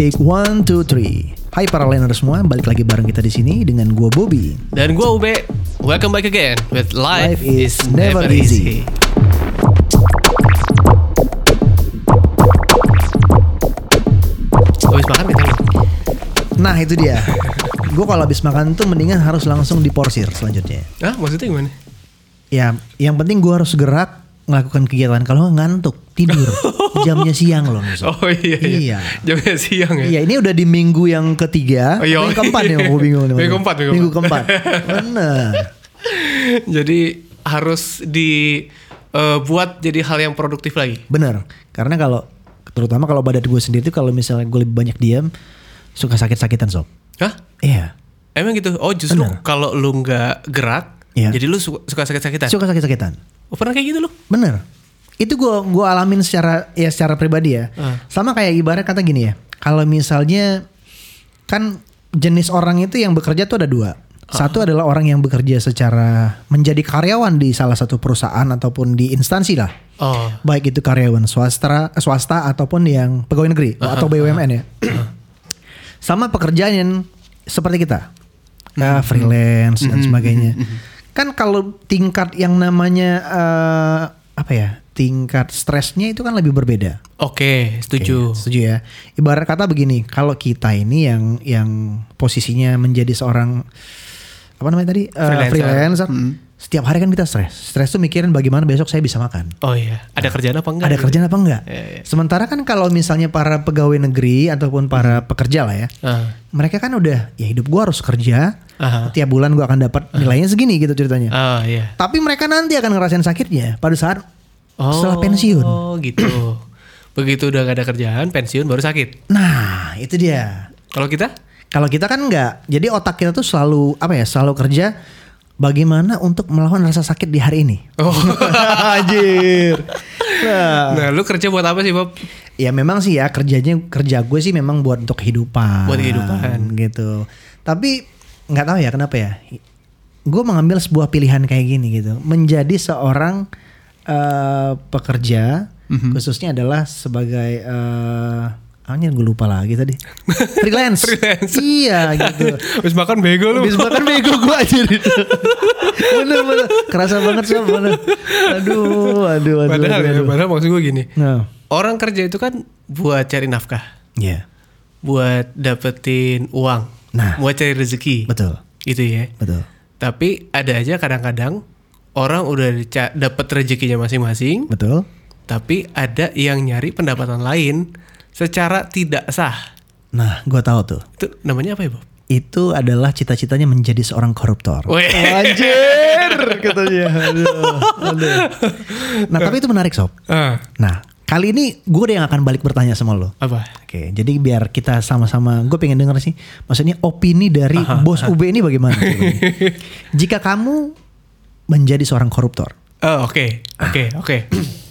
Cek one two three. Hai para liner semua, balik lagi bareng kita di sini dengan gua Bobby. Dan gue Ube, welcome back again with Life, Life is never easy. Habis makan tadi? Nah itu dia. Gue kalau habis makan tuh mendingan harus langsung diporsir selanjutnya. Hah? Maksudnya gimana? Ya, yang penting gue harus gerak melakukan kegiatan. Kalau ngantuk tidur, jamnya siang loh. Nusuk. Oh iya iya. Iya. Jamnya siang ya. Iya ini udah di minggu yang ketiga, Oh, iya. yang keempat ya gue bingung nih. Minggu keempat, minggu minggu keempat. Bener. Jadi harus dibuat jadi hal yang produktif lagi. Bener. Karena kalau terutama kalau badan gue sendiri tuh kalau misalnya gue lebih banyak diam suka sakit-sakitan sob. Hah? Iya. Emang gitu? Oh justru Benar. kalau lu nggak gerak, Iya. jadi lu suka, suka sakit-sakitan. Suka sakit-sakitan. Oh, pernah kayak gitu lu? Bener. Itu gue gua alamin secara ya secara pribadi ya. Ah. Sama kayak ibarat kata gini ya. Kalau misalnya kan jenis orang itu yang bekerja tuh ada dua. Ah. Satu adalah orang yang bekerja secara menjadi karyawan di salah satu perusahaan ataupun di instansi lah. Oh. Baik itu karyawan swasta, swasta ataupun yang pegawai negeri atau BUMN ya. Sama pekerjaan yang seperti kita. Ya, freelance dan sebagainya. Kan kalau tingkat yang namanya eh, apa ya? Tingkat stresnya itu kan lebih berbeda. Oke, setuju. Oke, setuju ya. Ibarat kata begini, kalau kita ini yang yang posisinya menjadi seorang apa namanya tadi Eh, Freelancer. freelancer, setiap hari kan kita stres. Stres tuh mikirin bagaimana besok saya bisa makan. Oh iya, ada kerjaan apa enggak? Ada gitu? kerjaan apa enggak? Iya, iya. Sementara kan kalau misalnya para pegawai negeri ataupun para pekerja lah ya, Ah. mereka kan udah ya hidup gua harus kerja, Aha. tiap bulan gua akan dapat nilainya segini gitu ceritanya. Ah iya. Tapi mereka nanti akan ngerasain sakitnya pada saat Oh, setelah pensiun. Oh gitu. Begitu udah gak ada kerjaan, pensiun baru sakit. Nah, itu dia. Kalau kita? Kalau kita kan enggak. Jadi otak kita tuh selalu apa ya? Selalu kerja bagaimana untuk melawan rasa sakit di hari ini. Oh. Anjir. Nah, nah, lu kerja buat apa sih, Bob? ya memang sih ya kerjanya kerja gue sih memang buat untuk kehidupan. Buat kehidupan. gitu. Tapi nggak tahu ya kenapa ya. Gue mengambil sebuah pilihan kayak gini gitu. Menjadi seorang eh, pekerja Mhm. khususnya adalah sebagai eh Anjir gue lupa lagi tadi. Freelance. Freelance. Iya gitu. Habis makan bego lu. Habis makan bego gue aja itu. bener bener. Kerasa banget sih bener. Aduh, aduh, aduh. Padahal aduh, ya, aduh. padahal maksud gue gini. Nah, Orang kerja itu kan buat cari nafkah, iya. buat dapetin uang, Nah. buat cari rezeki. Betul. Gitu ya. Betul. Tapi ada aja kadang-kadang orang udah dapet rezekinya masing-masing, Betul. tapi ada yang nyari pendapatan lain secara tidak sah. Nah, gue tahu tuh. Itu namanya apa ya, Bob? Itu adalah cita-citanya menjadi seorang koruptor. Weh. Anjir, katanya. Aduh, aduh. Nah, tapi itu menarik sob. Ah, Nah, kali ini gue yang akan balik bertanya sama lo. apa? Oke, jadi biar kita sama-sama, gue pengen denger sih, maksudnya opini dari bos UB ini bagaimana? Jika kamu menjadi seorang koruptor, Oh, oke, oke, oke.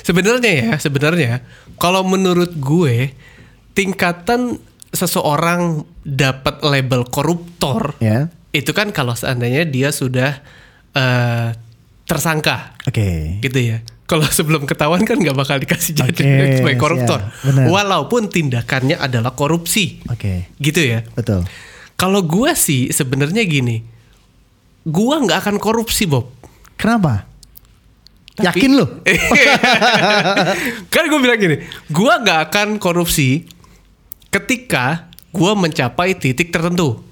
Sebenarnya ya, sebenarnya kalau menurut gue tingkatan seseorang dapat label koruptor ya, itu kan kalau seandainya dia sudah eh, tersangka oke, gitu ya. Kalau sebelum ketahuan kan nggak bakal dikasih jadi Oke, sebagai koruptor. benar. Walaupun tindakannya adalah korupsi. oke, Gitu ya. betul. Kalau gue sih sebenarnya gini. Gua nggak akan korupsi, Bob. Kenapa? Tapi- Yakin lo? kan gue bilang gini, gue nggak akan korupsi ketika gue mencapai titik tertentu.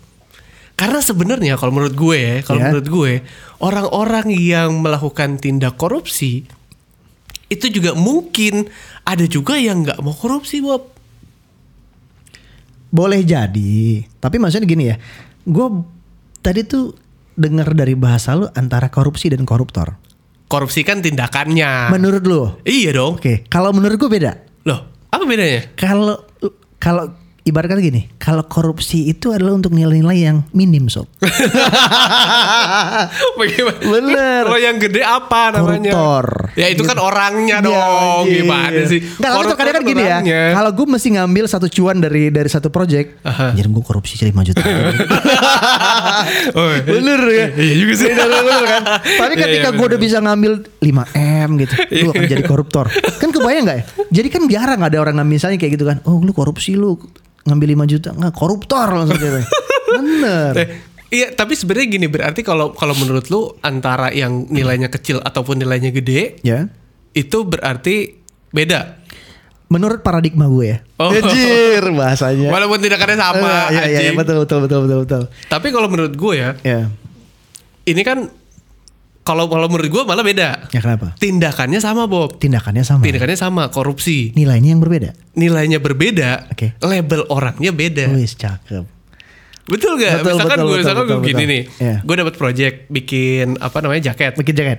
Karena sebenarnya kalau menurut gue, ya, kalau Ya. menurut gue orang-orang yang melakukan tindak korupsi itu juga mungkin ada juga yang nggak mau korupsi, Bob. Boleh jadi, tapi maksudnya gini ya, gue tadi tuh dengar dari bahasa lu antara korupsi dan koruptor. Korupsi kan tindakannya. Menurut lu? iya dong. Oke, kalau menurut gue beda. Loh, apa bedanya? Kalau kalau ibarat kata gini, kalau korupsi itu adalah untuk nilai-nilai yang minim sob. Bagaimana? Bener. Kalau yang gede apa namanya? Koruptor. Ya itu kan Gitu. orangnya Iya, dong. anjir. Gimana sih? Nggak, tapi terkadang kan gini ya. Kalau gue mesti ngambil satu cuan dari dari satu project, jadi gue korupsi 5 juta. Oh, iya. bener ya. Iya juga sih. Bener, bener kan. Tapi Iya, ketika iya, gue udah bisa ngambil 5 m gitu, gue akan jadi koruptor. Kan kebayang nggak ya? Jadi kan jarang ada orang misalnya kayak gitu kan. Oh lu korupsi lu ngambil 5 juta nggak koruptor langsung gitu. Bener. Eh, Iya, tapi sebenarnya gini berarti kalau kalau menurut lu antara yang nilainya kecil ataupun nilainya gede Ya. itu berarti beda. Menurut paradigma gue ya. Oh. Anjir bahasanya. Walaupun tindakannya sama. Eh, Iya iya iya betul betul betul betul betul. Tapi kalau menurut gue ya, Ya. ini kan kalau kalau menurut gue malah beda. Ya kenapa? Tindakannya sama Bob. Tindakannya sama. Tindakannya sama, korupsi. Nilainya yang berbeda. Nilainya berbeda, Oke. label orangnya beda. Wis cakep. Betul gak? Betul, misalkan betul, gue, betul, misalkan betul, gue gini betul. nih, Iya. gue dapat project bikin apa namanya jaket Bikin jaket.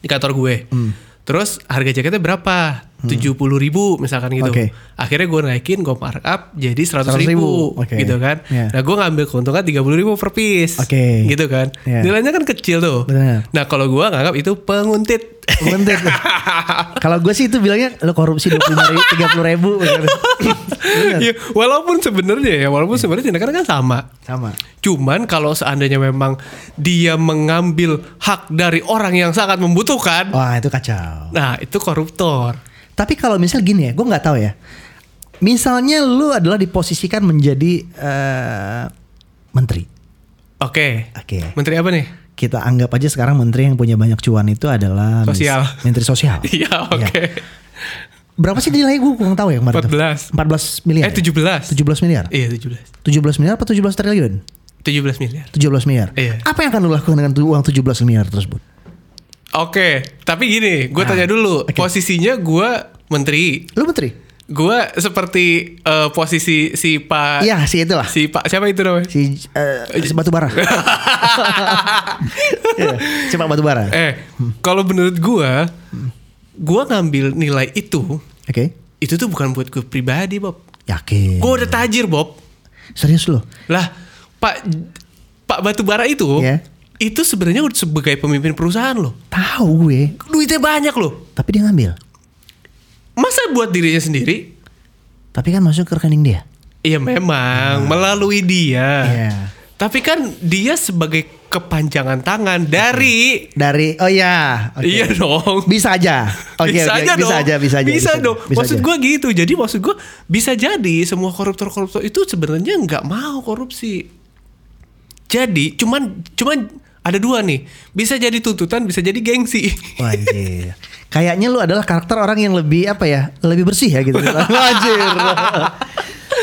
di kantor gue. Hmm. Terus harga jaketnya berapa? Tujuh puluh ribu misalkan gitu. Oke. Akhirnya gue naikin, gue markup jadi seratus 100.000, ribu, oke. gitu kan. Iya. Nah gue ngambil keuntungan tiga puluh ribu per piece, Oke. gitu kan. Iya. Nilainya kan kecil tuh. Benar. Nah kalau gue nganggap itu penguntit. Bentar. Kalau gue sih itu bilangnya lo korupsi dua puluh ribu, tiga puluh ribu. Ya, walaupun sebenarnya ya, walaupun sebenarnya tindakan kan sama. Sama. Cuman kalau seandainya memang dia mengambil hak dari orang yang sangat membutuhkan, Wah itu kacau. nah itu koruptor. Tapi kalau misal gini ya, gue nggak tahu ya. Misalnya lu adalah diposisikan menjadi eh, menteri. Oke. Oke. Menteri apa nih? Kita anggap aja sekarang menteri yang punya banyak cuan itu adalah Sosial. menteri sosial. Iya, oke. Berapa sih nilai gue kurang tahu ya kemarin? tuh? 14. 14 miliar. Eh 17. 17 miliar. Iya 17. 17 miliar apa 17 triliun? 17 miliar. 17 miliar. Iya. Apa yang akan lu lakukan dengan uang 17 miliar tersebut? Oke, tapi gini, gue tanya dulu. oke. Posisinya gue menteri. Lu menteri? Gue seperti eh, posisi si Pak Iya, si itulah. si Pak siapa itu namanya? Si si batu bara. Iya, si Pak batu bara. Eh, kalau menurut gue, gue ngambil nilai itu, Oke. itu tuh bukan buat gue pribadi, Bob. Yakin. Gue udah tajir, Bob. Serius lo? Lah, Pak Pak Batubara itu, Iya. Itu sebenarnya udah sebagai pemimpin perusahaan loh. Tahu gue, Duitnya banyak loh. tapi dia ngambil. Masa buat dirinya sendiri? Tapi kan masuk ke rekening dia. Iya memang melalui dia. Iya. Tapi kan dia sebagai kepanjangan tangan dari Dari oh ya, oke. Iya dong. Bisa aja. Oke, bisa oke. aja bisa dong. aja, bisa aja. Bisa, dong. Bisa maksud aja. gue gitu. Jadi maksud gue bisa jadi semua koruptor-koruptor itu sebenarnya nggak mau korupsi. Jadi cuman cuman ada dua nih. Bisa jadi tuntutan, bisa jadi gengsi. Wah, Anjir. Kayaknya lu adalah karakter orang yang lebih apa ya? Lebih bersih ya gitu. Anjir.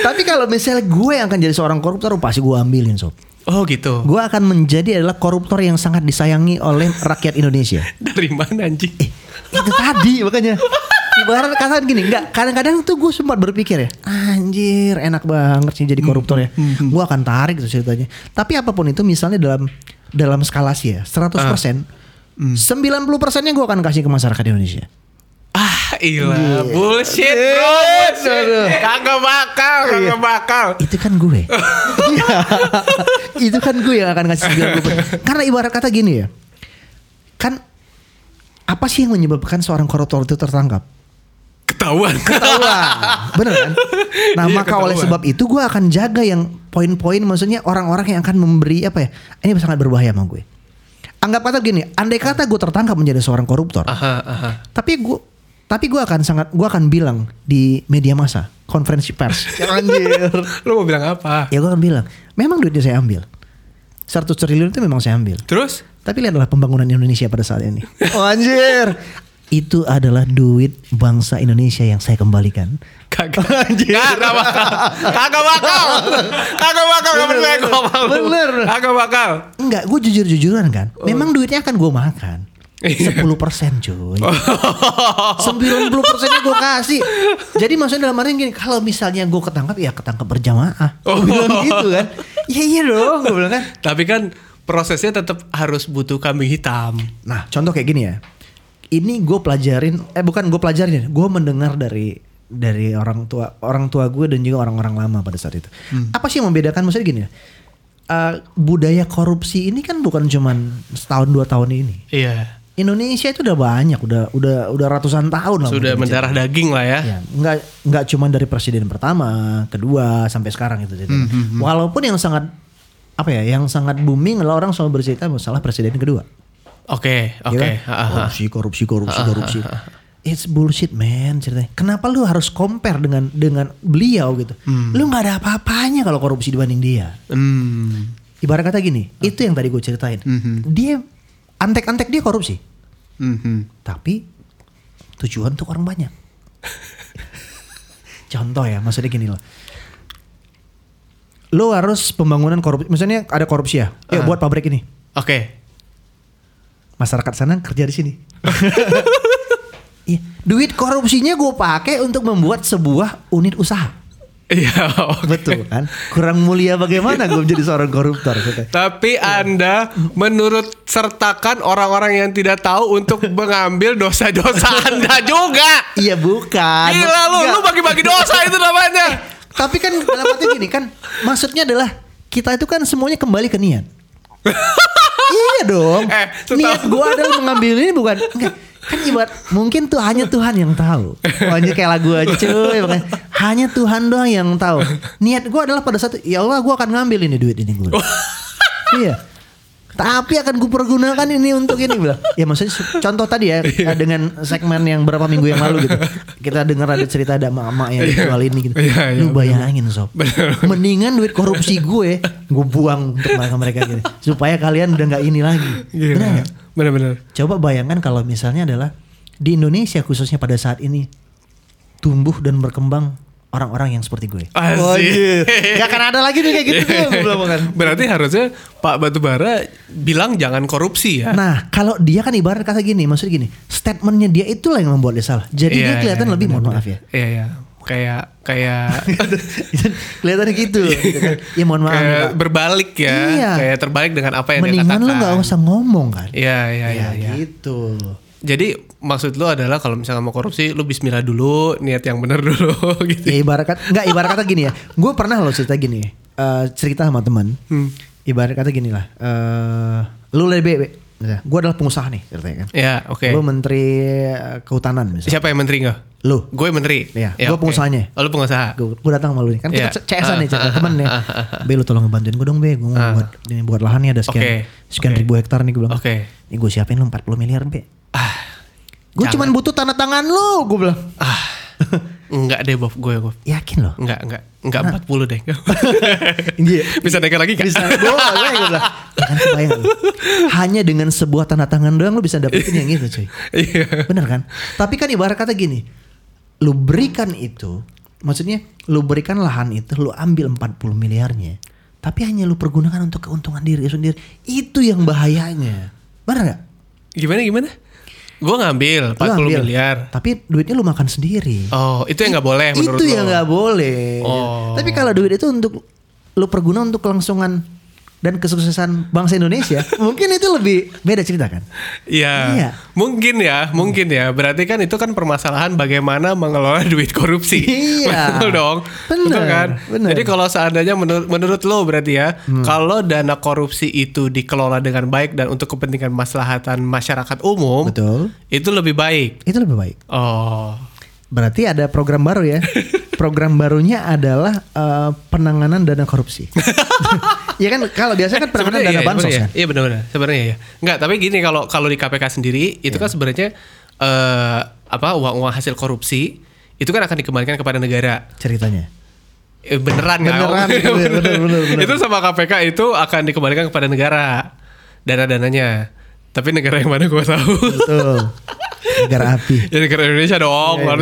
Tapi kalau misalnya gue yang akan jadi seorang koruptor, pasti gue ambilin sob. Oh gitu. Gue akan menjadi adalah koruptor yang sangat disayangi oleh rakyat Indonesia. Dari mana anjing? Eh, itu tadi makanya. Ibarat kata gini, enggak kadang-kadang tuh gue sempat berpikir ya, anjir enak banget sih jadi koruptor ya. Gue akan tarik tuh ceritanya. Tapi apa pun itu misalnya dalam dalam skalasi ya, 100%, 90 persennya gue akan kasih ke masyarakat Indonesia. Ah, ilah, Iya. bullshit, bro. Bullshit. Kagak bakal, Iya. kagak bakal. Itu kan gue. Iya. itu kan gue yang akan ngasih 90%. Karena ibarat kata gini ya. Kan apa sih yang menyebabkan seorang koruptor itu tertangkap? Ketahuan. ketahuan. Bener kan? Nah Iya, maka oleh sebab itu gue akan jaga yang poin-poin maksudnya orang-orang yang akan memberi apa ya? Ini sangat berbahaya sama gue. Anggap kata gini, andai kata gue tertangkap menjadi seorang koruptor, Aha, aha. tapi gue tapi gue akan sangat gue akan bilang di media massa, konferensi pers. Anjir. Lu mau bilang apa? ya gue akan bilang, memang duitnya saya ambil. 100 triliun itu memang saya ambil. Terus? Tapi lihatlah pembangunan Indonesia pada saat ini. Oh anjir. Itu adalah duit bangsa Indonesia yang saya kembalikan. Kagak. Kagak bakal. Kagak bakal. Kagak bakal kamu Bener, saya ngomong. bener. Kagak bakal. Enggak, gue jujur-jujuran kan. Oh. Memang duitnya akan gue makan. Iya. 10% cuy 90 persennya gue kasih Jadi maksudnya dalam arti gini Kalau misalnya gue ketangkap Ya ketangkap berjamaah Gue bilang gitu kan Iya iya dong Gue bilang kan Tapi kan prosesnya tetap harus butuh kambing hitam. Nah contoh kayak gini ya Ini gue pelajarin Eh bukan gue pelajarin ya Gue mendengar dari dari orang tua orang tua gue dan juga orang-orang lama pada saat itu. Apa sih yang membedakan maksudnya gini ya? eh, budaya korupsi ini kan bukan cuman setahun dua tahun ini. Iya. Indonesia itu udah banyak, udah udah udah ratusan tahun lah. Sudah mendarah daging lah ya. Ya, nggak nggak cuma dari presiden pertama, kedua sampai sekarang itu. gitu. Walaupun yang sangat apa ya, yang sangat booming adalah orang selalu bercerita masalah presiden kedua. Oke, Ya oke. kan? Ha, ha, ha. Korupsi, korupsi, korupsi, korupsi. It's bullshit man ceritanya. Kenapa lu harus compare dengan dengan beliau gitu? Lu nggak ada apa-apanya kalau korupsi dibanding dia. Hmm. Ibarat kata gini, itu yang tadi gue ceritain. Dia antek-antek dia korupsi, Mhm. tapi tujuan untuk orang banyak. Contoh ya, maksudnya gini loh. Lo harus pembangunan korupsi, misalnya ada korupsi ya, ya buat pabrik ini. Oke. Masyarakat sana kerja di sini. Iya, duit korupsinya gue pakai untuk membuat sebuah unit usaha. Iya, oke. Betul kan? Kurang mulia bagaimana gue menjadi seorang koruptor? gitu. Tapi Anda menurut sertakan orang-orang yang tidak tahu untuk mengambil dosa-dosa Anda juga. Iya bukan. Gila lu, lu bagi-bagi dosa itu namanya. Tapi kan dalam arti gini kan, maksudnya adalah kita itu kan semuanya kembali ke niat. Iya dong. Eh, setahu- niat gue adalah mengambil ini bukan. Enggak. Kan ibarat mungkin tuh hanya Tuhan yang tahu. Pokoknya kayak lagu aja cuy. Makanya, hanya Tuhan doang yang tahu. Niat gue adalah pada saat itu, ya Allah gue akan ngambil ini duit ini gue. iya. Tapi akan gue pergunakan ini untuk ini bilang. Ya maksudnya contoh tadi ya Iya. dengan segmen yang berapa minggu yang lalu gitu. Kita dengar ada cerita ada mama yang jual ini gitu. Iya, iya, Lu bayangin sob. Mendingan duit korupsi gue gue buang untuk mereka mereka gitu. Supaya kalian udah nggak ini lagi. Benar Gila. nggak? Bener-bener. Coba bayangkan kalau misalnya adalah di Indonesia khususnya pada saat ini tumbuh dan berkembang orang-orang yang seperti gue. Asik. Oh, iya. Gak akan ada lagi tuh kayak gitu tuh. kan. Berarti harusnya Pak Batubara bilang jangan korupsi ya. Nah, kalau dia kan ibarat kata gini, maksudnya gini, statementnya dia itulah yang membuat dia salah. Jadi dia Iya, kelihatan iya, lebih, mohon maaf ya. Iya, iya. Kayak kayak kelihatan gitu, gitu kan. Ya mohon maaf nih, kayak berbalik ya. Iya. Kayak terbalik dengan apa yang dia Mendingan katakan. lu gak usah ngomong kan. Iya, iya, iya, ya, iya. gitu. Jadi maksud lu adalah kalau misalnya mau korupsi lu bismillah dulu, niat yang benar dulu gitu. Ya ibarat kata, enggak ibarat kata gini ya. Gue pernah lo cerita gini, eh, cerita sama teman. Hmm. Ibarat kata gini lah. eh lu lebih, gue adalah pengusaha nih ceritanya kan. Ya, oke. Lu menteri eh, kehutanan misalnya. Siapa yang menteri enggak? Lu. Gue menteri. Iya, Ya, gua oke. pengusahanya. Oh, lu pengusaha. Gue gue datang sama lu nih kan Iya. kita CS-an nih Ah, cerita ah, temen nih. ah, ah, ah. Be lu tolong ngebantuin gue dong Be. Gue mau Ah. buat ini buat lahan nih ada sekian Oke, sekian oke. ribu hektar nih gue bilang. Oke. Ini gue siapin lu 40 miliar Be. Gue cuman butuh tanda tangan lu gue bilang. ah. enggak deh Bob, gue Bob. Yakin loh. Enggak, enggak. Enggak 40 deh. Iya. Bisa naikkan lagi kan? Bisa gue bilang. Ya kan kebayang. Hanya dengan sebuah tanda tangan doang lu bisa dapetin yang itu cuy. Iya. Bener kan? Tapi kan ibarat kata gini, lu berikan itu, maksudnya lu berikan lahan itu, lu ambil 40 miliarnya, tapi hanya lu pergunakan untuk keuntungan diri sendiri. Itu yang bahayanya. Bener gak? Gimana gimana? Gue ngambil 40 Lu ambil, miliar. Tapi duitnya lu makan sendiri. Oh, itu yang nggak boleh menurut itu lo. yang nggak boleh. Oh. Tapi kalau duit itu untuk lu perguna untuk kelangsungan dan kesuksesan bangsa Indonesia, mungkin itu lebih beda cerita kan? Iya. Iya. Mungkin ya, mungkin ya. Berarti kan itu kan permasalahan bagaimana mengelola duit korupsi. Iya. Betul dong. Bener, Betul kan? bener. Jadi kalau seandainya menurut menurut lo berarti ya, kalau dana korupsi itu dikelola dengan baik dan untuk kepentingan maslahatan masyarakat umum, Betul. itu lebih baik. Itu lebih baik. Oh. Berarti ada program baru ya. program barunya adalah eh, penanganan dana korupsi. ya kan kalau biasa kan penanganan Sebenarnya dana iya, bansos kan. Iya, iya benar-benar. Sebenarnya ya. Enggak, tapi gini kalau kalau di KPK sendiri itu Iya. kan sebenarnya eh apa uang-uang hasil korupsi itu kan akan dikembalikan kepada negara. Ceritanya. Eh, beneran nggak? Beneran, bener, bener, bener, bener. itu sama KPK itu akan dikembalikan kepada negara dana-dananya. Tapi negara yang mana gue tahu. Betul. Negara api. ya negara Indonesia dong. Iya,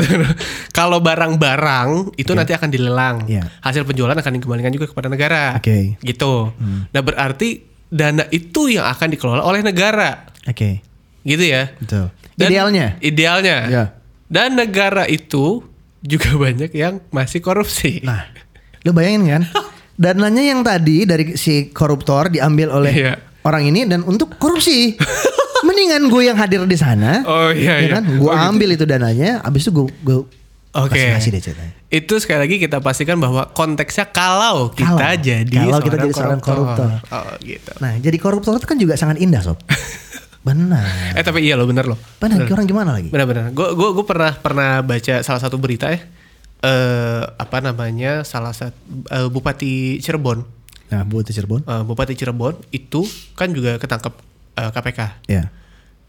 Kalau barang-barang itu nanti akan dilelang. Iya. Hasil penjualan akan dikembalikan juga kepada negara. Oke. Hmm. Gitu. Nah berarti dana itu yang akan dikelola oleh negara. Oke. Gitu ya. Betul. Dan Idealnya. Idealnya. Ya. Dan negara itu juga banyak yang masih korupsi. Nah, lu bayangin kan? Dananya yang tadi dari si koruptor diambil oleh Iya. Orang ini dan untuk korupsi. Mendingan gue yang hadir di sana. Oh, iya, ya iya. kan? Gue Oh, gitu. ambil itu dananya, habis itu gue gue Oke. Deh ceritanya. Itu sekali lagi kita pastikan bahwa konteksnya kalau kita Kalau. jadi Kalau kita jadi seorang koruptor. Oh gitu. Nah, jadi koruptor itu kan juga sangat indah, Sob. Benar. Eh tapi iya loh bener loh. Benar, orang gimana lagi? Benar-benar. Gue gue gue pernah pernah baca salah satu berita ya. Eh apa namanya salah satu eh, Bupati Cirebon. Nah, buat Cirebon. Eh, Bupati Cirebon itu kan juga ketangkep eh, KPK. Ya.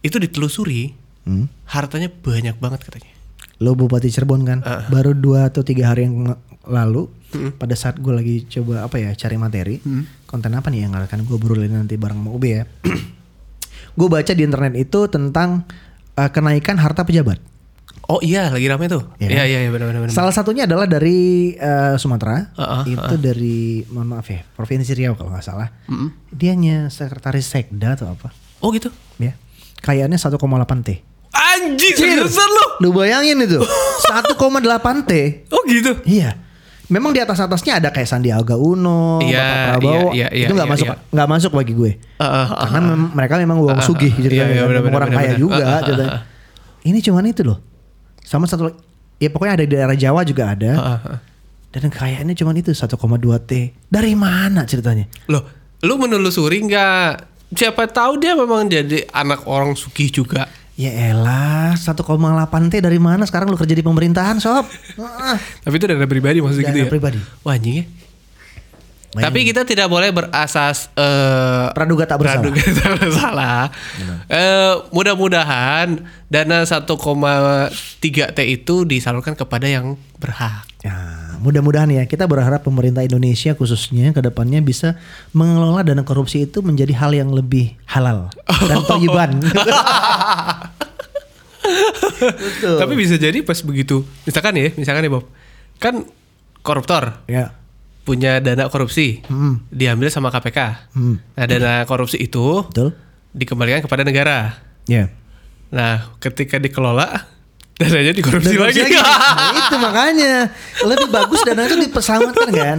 Itu ditelusuri Hmm. hartanya banyak banget katanya. Lo Bupati Cirebon kan, Ah. baru dua atau tiga hari yang lalu, pada saat gue lagi coba apa ya cari materi, konten apa nih yang akan gue berulin nanti bareng Ube ya. gue baca di internet itu tentang eh, kenaikan harta pejabat. Oh iya lagi rame tuh. Iya Iya kan? iya iya benar-benar. Salah satunya adalah dari eh, Sumatera, Ah, ah, itu dari mohon maaf ya, provinsi Riau kalau nggak salah. Dianya sekretaris Sekda atau apa? Oh gitu. Ya, kayaknya 1,8 t. Anjing seriusan lu. Lu bayangin itu 1,8 t. Oh gitu. Iya. Memang di atas atasnya ada kayak Sandiaga Uno, Iya, Bapak Prabowo. iya, iya, itu nggak iya, masuk iya. nggak masuk bagi gue. Ah, ah, Karena mem- mereka memang uang sugih ah, iya, iya, kan. benar, Memang benar, orang kaya juga Ah, ah, ceritanya. ah, Ini cuman itu loh. Sama satu ya pokoknya ada di daerah Jawa juga ada. Ah. Dan kayaknya cuman itu 1,2 T. Dari mana ceritanya? Loh, lu menelusuri nggak? Siapa tahu dia memang jadi anak orang sugih juga. Ya elah, 1,8 T dari mana sekarang lu kerja di pemerintahan, sob? Tapi itu dana pribadi maksudnya gitu ya? pribadi. Wah anjing Bayangin. Tapi kita tidak boleh berasas eh Praduga tak bersalah. praduga tak bersalah. Eh, mudah-mudahan dana 1,3 T itu disalurkan kepada yang berhak. Ya, mudah-mudahan ya kita berharap pemerintah Indonesia khususnya ke depannya bisa mengelola dana korupsi itu menjadi hal yang lebih halal dan toyiban. Betul. Tapi bisa jadi pas begitu, misalkan ya, misalkan ya Bob, kan koruptor ya. Punya dana korupsi, Hmm. diambil sama KPK. Hmm. Nah dana korupsi itu Betul? dikembalikan kepada negara. Ya. Nah ketika dikelola, dananya dikorupsi Dan lagi. lagi. Nah, itu makanya lebih bagus dana itu diperselamatkan kan.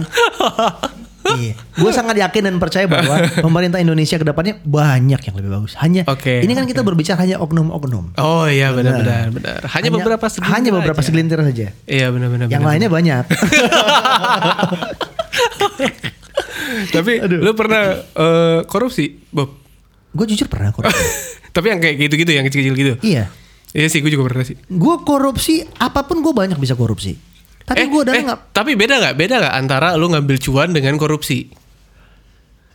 Iya. Gue sangat yakin dan percaya bahwa pemerintah Indonesia ke depannya banyak yang lebih bagus. Hanya Oke, ini kan kita berbicara hanya oknum-oknum. Oh iya benar-benar benar. Hanya, beberapa segelintir hanya beberapa aja. segelintir saja. Iya benar-benar. Yang benar. lainnya banyak. Tapi lu pernah eh, korupsi, Bob? gue jujur pernah korupsi. Tapi yang kayak gitu-gitu, yang kecil-kecil gitu. iya. Iya sih, gue juga pernah sih. Gue korupsi apa pun gue banyak bisa korupsi. Tapi gue udah eh, nggak. tapi beda nggak? Beda nggak antara lu ngambil cuan dengan korupsi?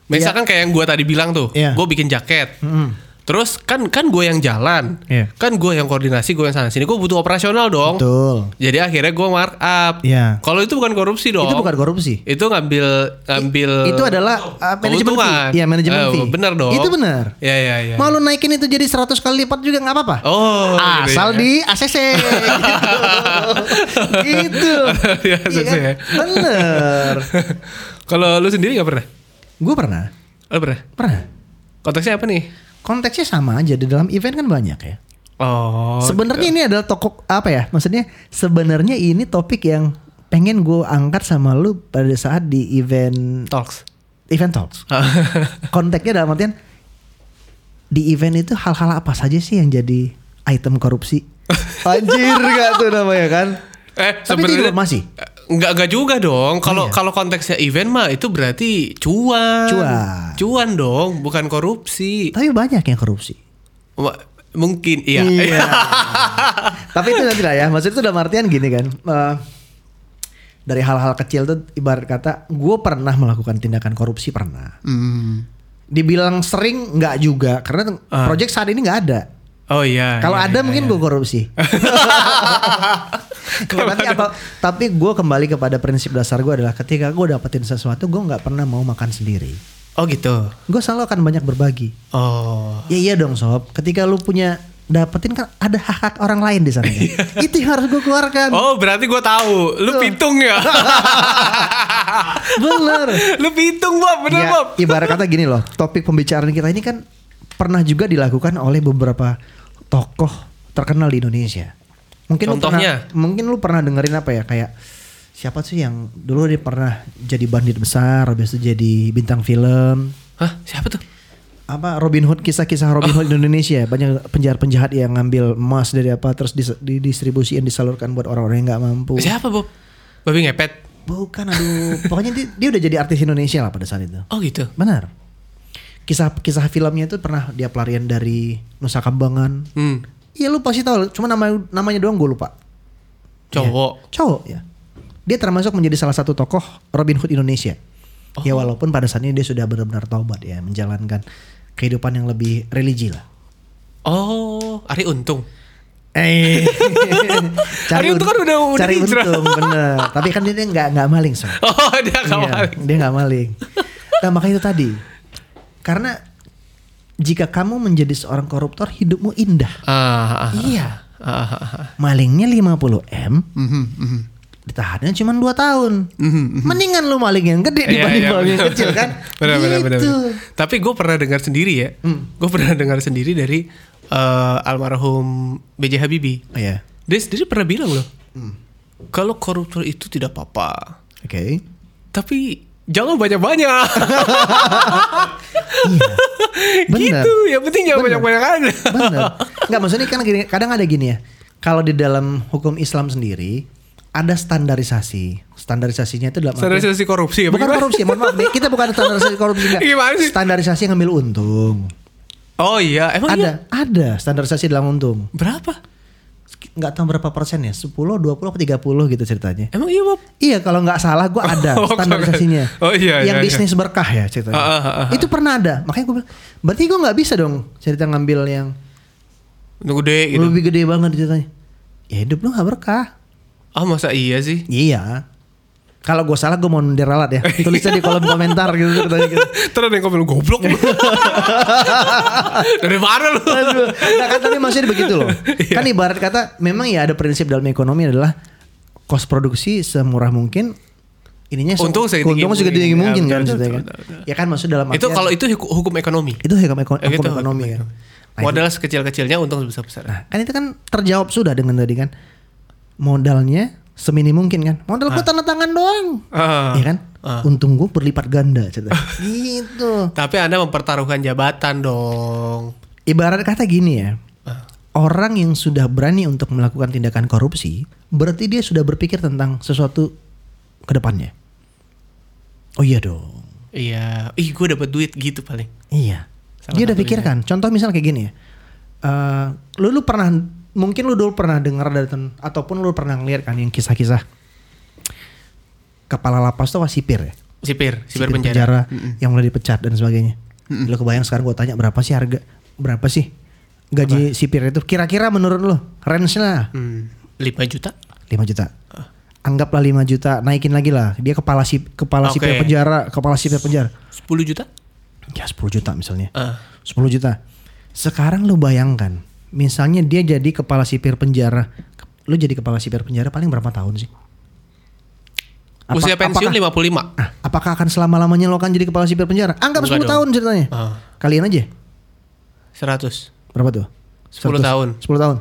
Misalkan kayak yang gue tadi bilang tuh, Iya. gue bikin jaket. Mm-mm. Terus kan kan gue yang jalan, Iya. kan gue yang koordinasi, gue yang sana sini, gue butuh operasional dong. Betul. Jadi akhirnya gue markup. Iya. Kalau itu bukan korupsi dong. Itu bukan korupsi. Itu ngambil ngambil. itu adalah uh, manajemen fee. Iya manajemen Eh, fee. Benar dong. Itu benar. Iya iya iya. Mau lu naikin itu jadi 100 kali lipat juga nggak apa-apa. Oh. gitu Asal ya. di ACC gitu. gitu. Di ACC Iya ya. kan? Bener. Kalau lu sendiri nggak pernah? Gue pernah. Lu pernah? Pernah. Konteksnya apa nih? Konteksnya sama aja di dalam event kan banyak ya. Oh. Sebenarnya ini adalah toko apa ya? Maksudnya sebenarnya ini topik yang pengen gue angkat sama lu pada saat di event talks. event talks. Konteksnya dalam artian di event itu hal-hal apa saja sih yang jadi item korupsi? Anjir gak tuh namanya kan? eh, Tapi itu sebenarnya juga masih. Enggak enggak juga dong. Kalau Iya. kalau konteksnya event mah itu berarti cuan. Cuan. Cuan dong, bukan korupsi. Tapi banyak yang korupsi. Mungkin iya. Tapi itu nanti lah ya. Maksud itu dalam artian gini kan. eh, dari hal-hal kecil tuh ibarat kata gue pernah melakukan tindakan korupsi pernah. Hmm. Dibilang sering nggak juga karena project saat ini nggak ada. Oh iya. Kalau iya, ada iya, mungkin iya. gue korupsi. tapi apa? Tapi gue kembali kepada prinsip dasar gue adalah ketika gue dapetin sesuatu gue nggak pernah mau makan sendiri. Oh gitu. Gue selalu akan banyak berbagi. Oh. Ya iya dong sob. Ketika lu punya dapetin kan ada hak-hak orang lain di sana. kan? Itu yang harus gue keluarkan. Oh berarti gue tahu. Lu Tuh. pitung ya. Bener. Lu pitung Bob, bener Ya, Bob. ibarat kata gini loh. Topik pembicaraan kita ini kan pernah juga dilakukan oleh beberapa tokoh terkenal di Indonesia. Mungkin lu Contohnya? pernah, mungkin lu pernah dengerin apa ya kayak siapa sih yang dulu dia pernah jadi bandit besar, habis itu jadi bintang film. Hah siapa tuh? apa Robin Hood kisah-kisah Robin Hood di Indonesia banyak penjahat-penjahat yang ngambil emas dari apa terus dis- didistribusikan disalurkan buat orang-orang yang nggak mampu. Siapa Bob? Babi ngepet. Bukan aduh, pokoknya dia, dia udah jadi artis Indonesia lah pada saat itu. Oh gitu. Benar. Kisah-kisah filmnya itu pernah dia pelarian dari Nusa Kambangan. Hmm. Iya lu pasti tahu, cuma nama namanya doang gue lupa. Cowok. Cowok ya. Dia termasuk menjadi salah satu tokoh Robin Hood Indonesia. Ya walaupun pada saat ini dia sudah benar-benar taubat ya, menjalankan kehidupan yang lebih religi lah. Oh, Ari Untung. Eh, Hari untung kan udah- udah cari hijrah. untung bener. Tapi kan dia nggak nggak maling so. Oh, dia Iya, kawan. dia nggak maling. Nah makanya itu tadi, karena jika kamu menjadi seorang koruptor, hidupmu indah. Ah, ah, Iya. ah, ah, ah. Malingnya 50 m, Mhm, mhm. ditahannya cuma 2 tahun. Mhm, Mendingan lu maling yang gede Iya, dibanding iya, maling yang benar. kecil kan? Benar, benar, benar, Gitu. benar. Tapi gue pernah dengar sendiri ya. Hmm. Gue pernah dengar sendiri dari eh, almarhum B.J. Habibie. Oh ya, Dia sendiri pernah bilang loh, Hmm. kalau koruptor itu tidak apa-apa, oke. tapi jangan banyak-banyak. Iya. Benar. gitu, yang penting jangan banyak-banyak aja. Bener. Enggak maksudnya kan gini, kadang ada gini ya. Kalau di dalam hukum Islam sendiri ada standarisasi. Standarisasinya itu dalam Standarisasi korupsi ya? Bukan korupsi, mohon maaf nih. Kita bukan standarisasi korupsi enggak. Gimana sih? Standarisasi yang ngambil untung. Oh iya, emang iya? ada, ada standarisasi dalam untung. Berapa? Nggak tahu berapa persen ya, 10, 20, apa 30 gitu ceritanya. Emang iya Bob? Iya kalau nggak salah gue ada Oh, standarisasinya. oh, iya, Yang iya, bisnis berkah ya ceritanya. Ah, ah, ah, ah. Itu pernah ada. Makanya gue bilang, berarti gue nggak bisa dong cerita ngambil yang gede gitu. lebih gede banget ceritanya. Ya hidup lu nggak berkah. Ah masa iya sih? Iya. Kalau gue salah gue mau diralat ya. Tulisnya di kolom komentar gitu ceritanya gitu. Terus ada yang komen goblok. Dari mana lu? Nah kan tapi maksudnya begitu loh. Iya. Kan ibarat kata memang ya ada prinsip dalam ekonomi adalah kos produksi semurah mungkin ininya Untung setinggi untung segede mungkin. tinggi Ya, mungkin kan betul, kan. betul, betul. Ya kan maksud dalam itu kalau itu hukum ekonomi. itu hukum, eko- Ya, hukum gitu, ekonomi hukum kan. ekonomi. Nah, Modal sekecil-kecilnya untung sebesar-besar. Nah, kan itu kan terjawab sudah dengan tadi kan. Modalnya semini mungkin kan. Modal gua tanda tangan doang. Ah. Iya kan? Ah. Untung gua berlipat ganda cerita. gitu. Tapi Anda mempertaruhkan jabatan dong. Ibarat kata gini ya. Ah. Orang yang sudah berani untuk melakukan tindakan korupsi, berarti dia sudah berpikir tentang sesuatu ke depannya. Oh iya dong. Iya, ih gue dapat duit gitu paling. Iya. Salah dia udah pikirkan. Contoh misalnya kayak gini ya. Eh, lu lu pernah mungkin lu dulu pernah dengar dari ten- ataupun lu pernah ngeliat kan yang kisah-kisah kepala lapas tuh apa sipir ya? Sipir, sipir, penjara. yang mulai dipecat dan sebagainya. Lu kebayang sekarang gue tanya berapa sih harga berapa sih gaji sipir itu kira-kira menurut lu range lah Hmm, 5 juta? 5 juta. Anggaplah 5 juta, naikin lagi lah. Dia kepala sip, kepala Oke. sipir penjara, kepala sipir penjara. 10 juta? Ya 10 juta misalnya. Ah. 10 juta. Sekarang lu bayangkan, misalnya dia jadi kepala sipir penjara. Lu jadi kepala sipir penjara paling berapa tahun sih? Apa- Usia pensiun apakah, 55. ah, apakah akan selama-lamanya lo akan jadi kepala sipir penjara? Anggap Enggak 10 dong. tahun ceritanya. Ah. Kalian aja. 100. Berapa tuh? 10 tahun. 10 tahun.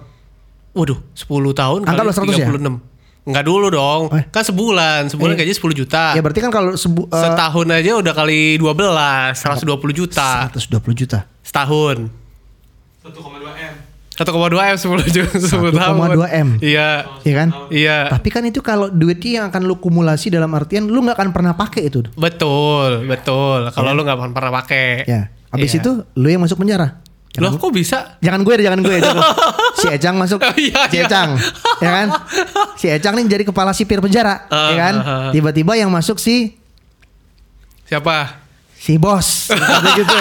Waduh, 10 tahun Angkat kali lo 100 ya? 36. Enggak dulu dong. Eh. Kan sebulan, sebulan Eh. gaji 10 juta. Ya berarti kan kalau sebu, eh, Setahun aja udah kali 12, 120 juta. 120 juta. Setahun. 1,2 M. 1,2 M 10 juta 10 tahun. 1,2 M. Iya. Iya kan? Iya. Tapi kan itu kalau duitnya yang akan lu kumulasi dalam artian lu nggak akan pernah pakai itu. Betul, betul. Kalau lu nggak pernah pakai. Ya. Habis Iya. itu lu yang masuk penjara. Loh kok bisa? Jangan gue, jangan gue. jangan. si Ecang masuk. Iya, si iya. Ecang, ya kan? Si Ecang nih jadi kepala sipir penjara, Ah, ya kan? ah, ah. Tiba-tiba yang masuk si Siapa? si bos, Kata gitu.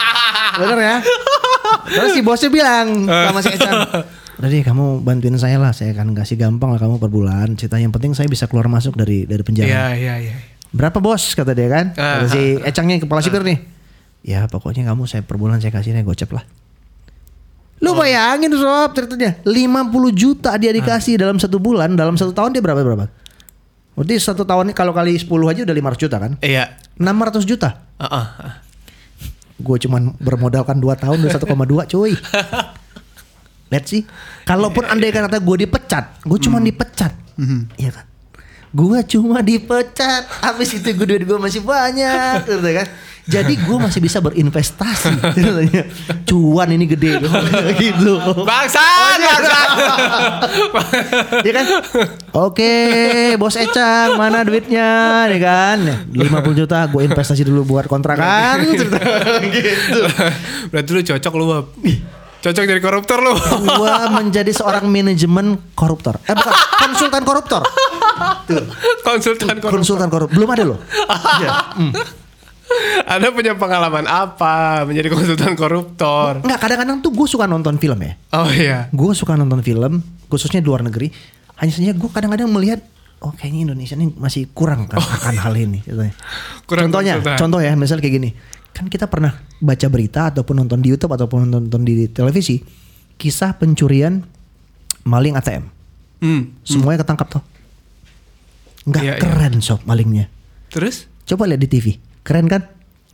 Bener ya? Terus si bosnya bilang sama si udah deh kamu bantuin saya lah, saya akan kasih gampang lah kamu per bulan. Cerita yang penting saya bisa keluar masuk dari dari penjara. Iya, iya, iya. Berapa bos kata dia kan? Ah, Kata si Ecangnya kepala sipir nih. Ya pokoknya kamu saya per bulan saya kasihnya gocep lah. Lu Oh. bayangin sob ceritanya 50 juta dia dikasih Ah. dalam satu bulan dalam satu tahun dia berapa berapa? Berarti satu tahun kalau kali 10 aja udah 500 juta kan? Iya. 600 juta. Ah, ah. Gue cuman bermodalkan 2 tahun udah 1,2 cuy. Lihat sih. Kalaupun andai kata gue dipecat, gue cuma Hmm. dipecat. Iya kan? Gue cuma dipecat. Habis itu gue duit gue masih banyak, gitu kan? Jadi gue masih bisa berinvestasi. Katanya, Cuan ini gede gitu. Bangsat, bangsat. Iya kan? Oke, bos Ecang, mana duitnya? Nih kan, 50 juta gue investasi dulu buat kontrakan. Cerita gitu. Berarti lu cocok lu. Cocok jadi koruptor lu. Gue menjadi seorang manajemen koruptor. Eh bukan, konsultan koruptor. Tuh, Konsultan koruptor. konsultan koruptor. Belum ada loh. Iya. Anda punya pengalaman apa menjadi konsultan koruptor? Enggak, kadang-kadang tuh gue suka nonton film ya. Oh iya. Gue suka nonton film, khususnya di luar negeri. Hanya saja gue kadang-kadang melihat, oh kayaknya Indonesia ini masih kurang kan akan hal ini. katanya. Kurang Contohnya, konsultan. contoh ya, misalnya kayak gini. Kan kita pernah baca berita ataupun nonton di YouTube ataupun nonton di televisi, kisah pencurian maling ATM. Hmm. Semuanya ketangkap tuh. Nggak Iya, iya. keren sob malingnya. Terus? Coba lihat di TV, keren kan?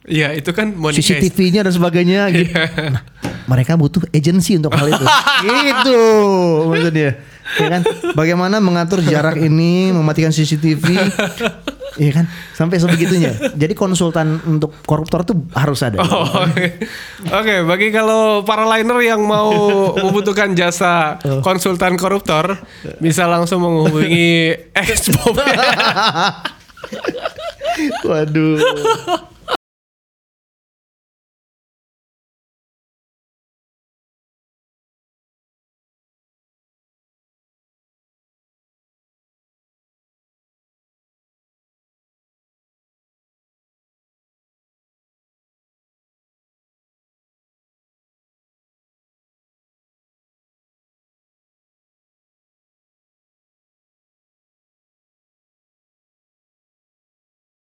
Iya itu kan. CCTV-nya dan sebagainya gitu. Iya. Nah, mereka butuh agensi untuk hal itu. gitu maksudnya. Ya kan? Bagaimana mengatur jarak ini, mematikan CCTV. Iya kan? Sampai sebegitunya. Jadi konsultan untuk koruptor tuh harus ada. Oh, Oke, Oke, bagi kalau para liner yang mau membutuhkan jasa konsultan koruptor, bisa langsung menghubungi ex Bob. Waduh.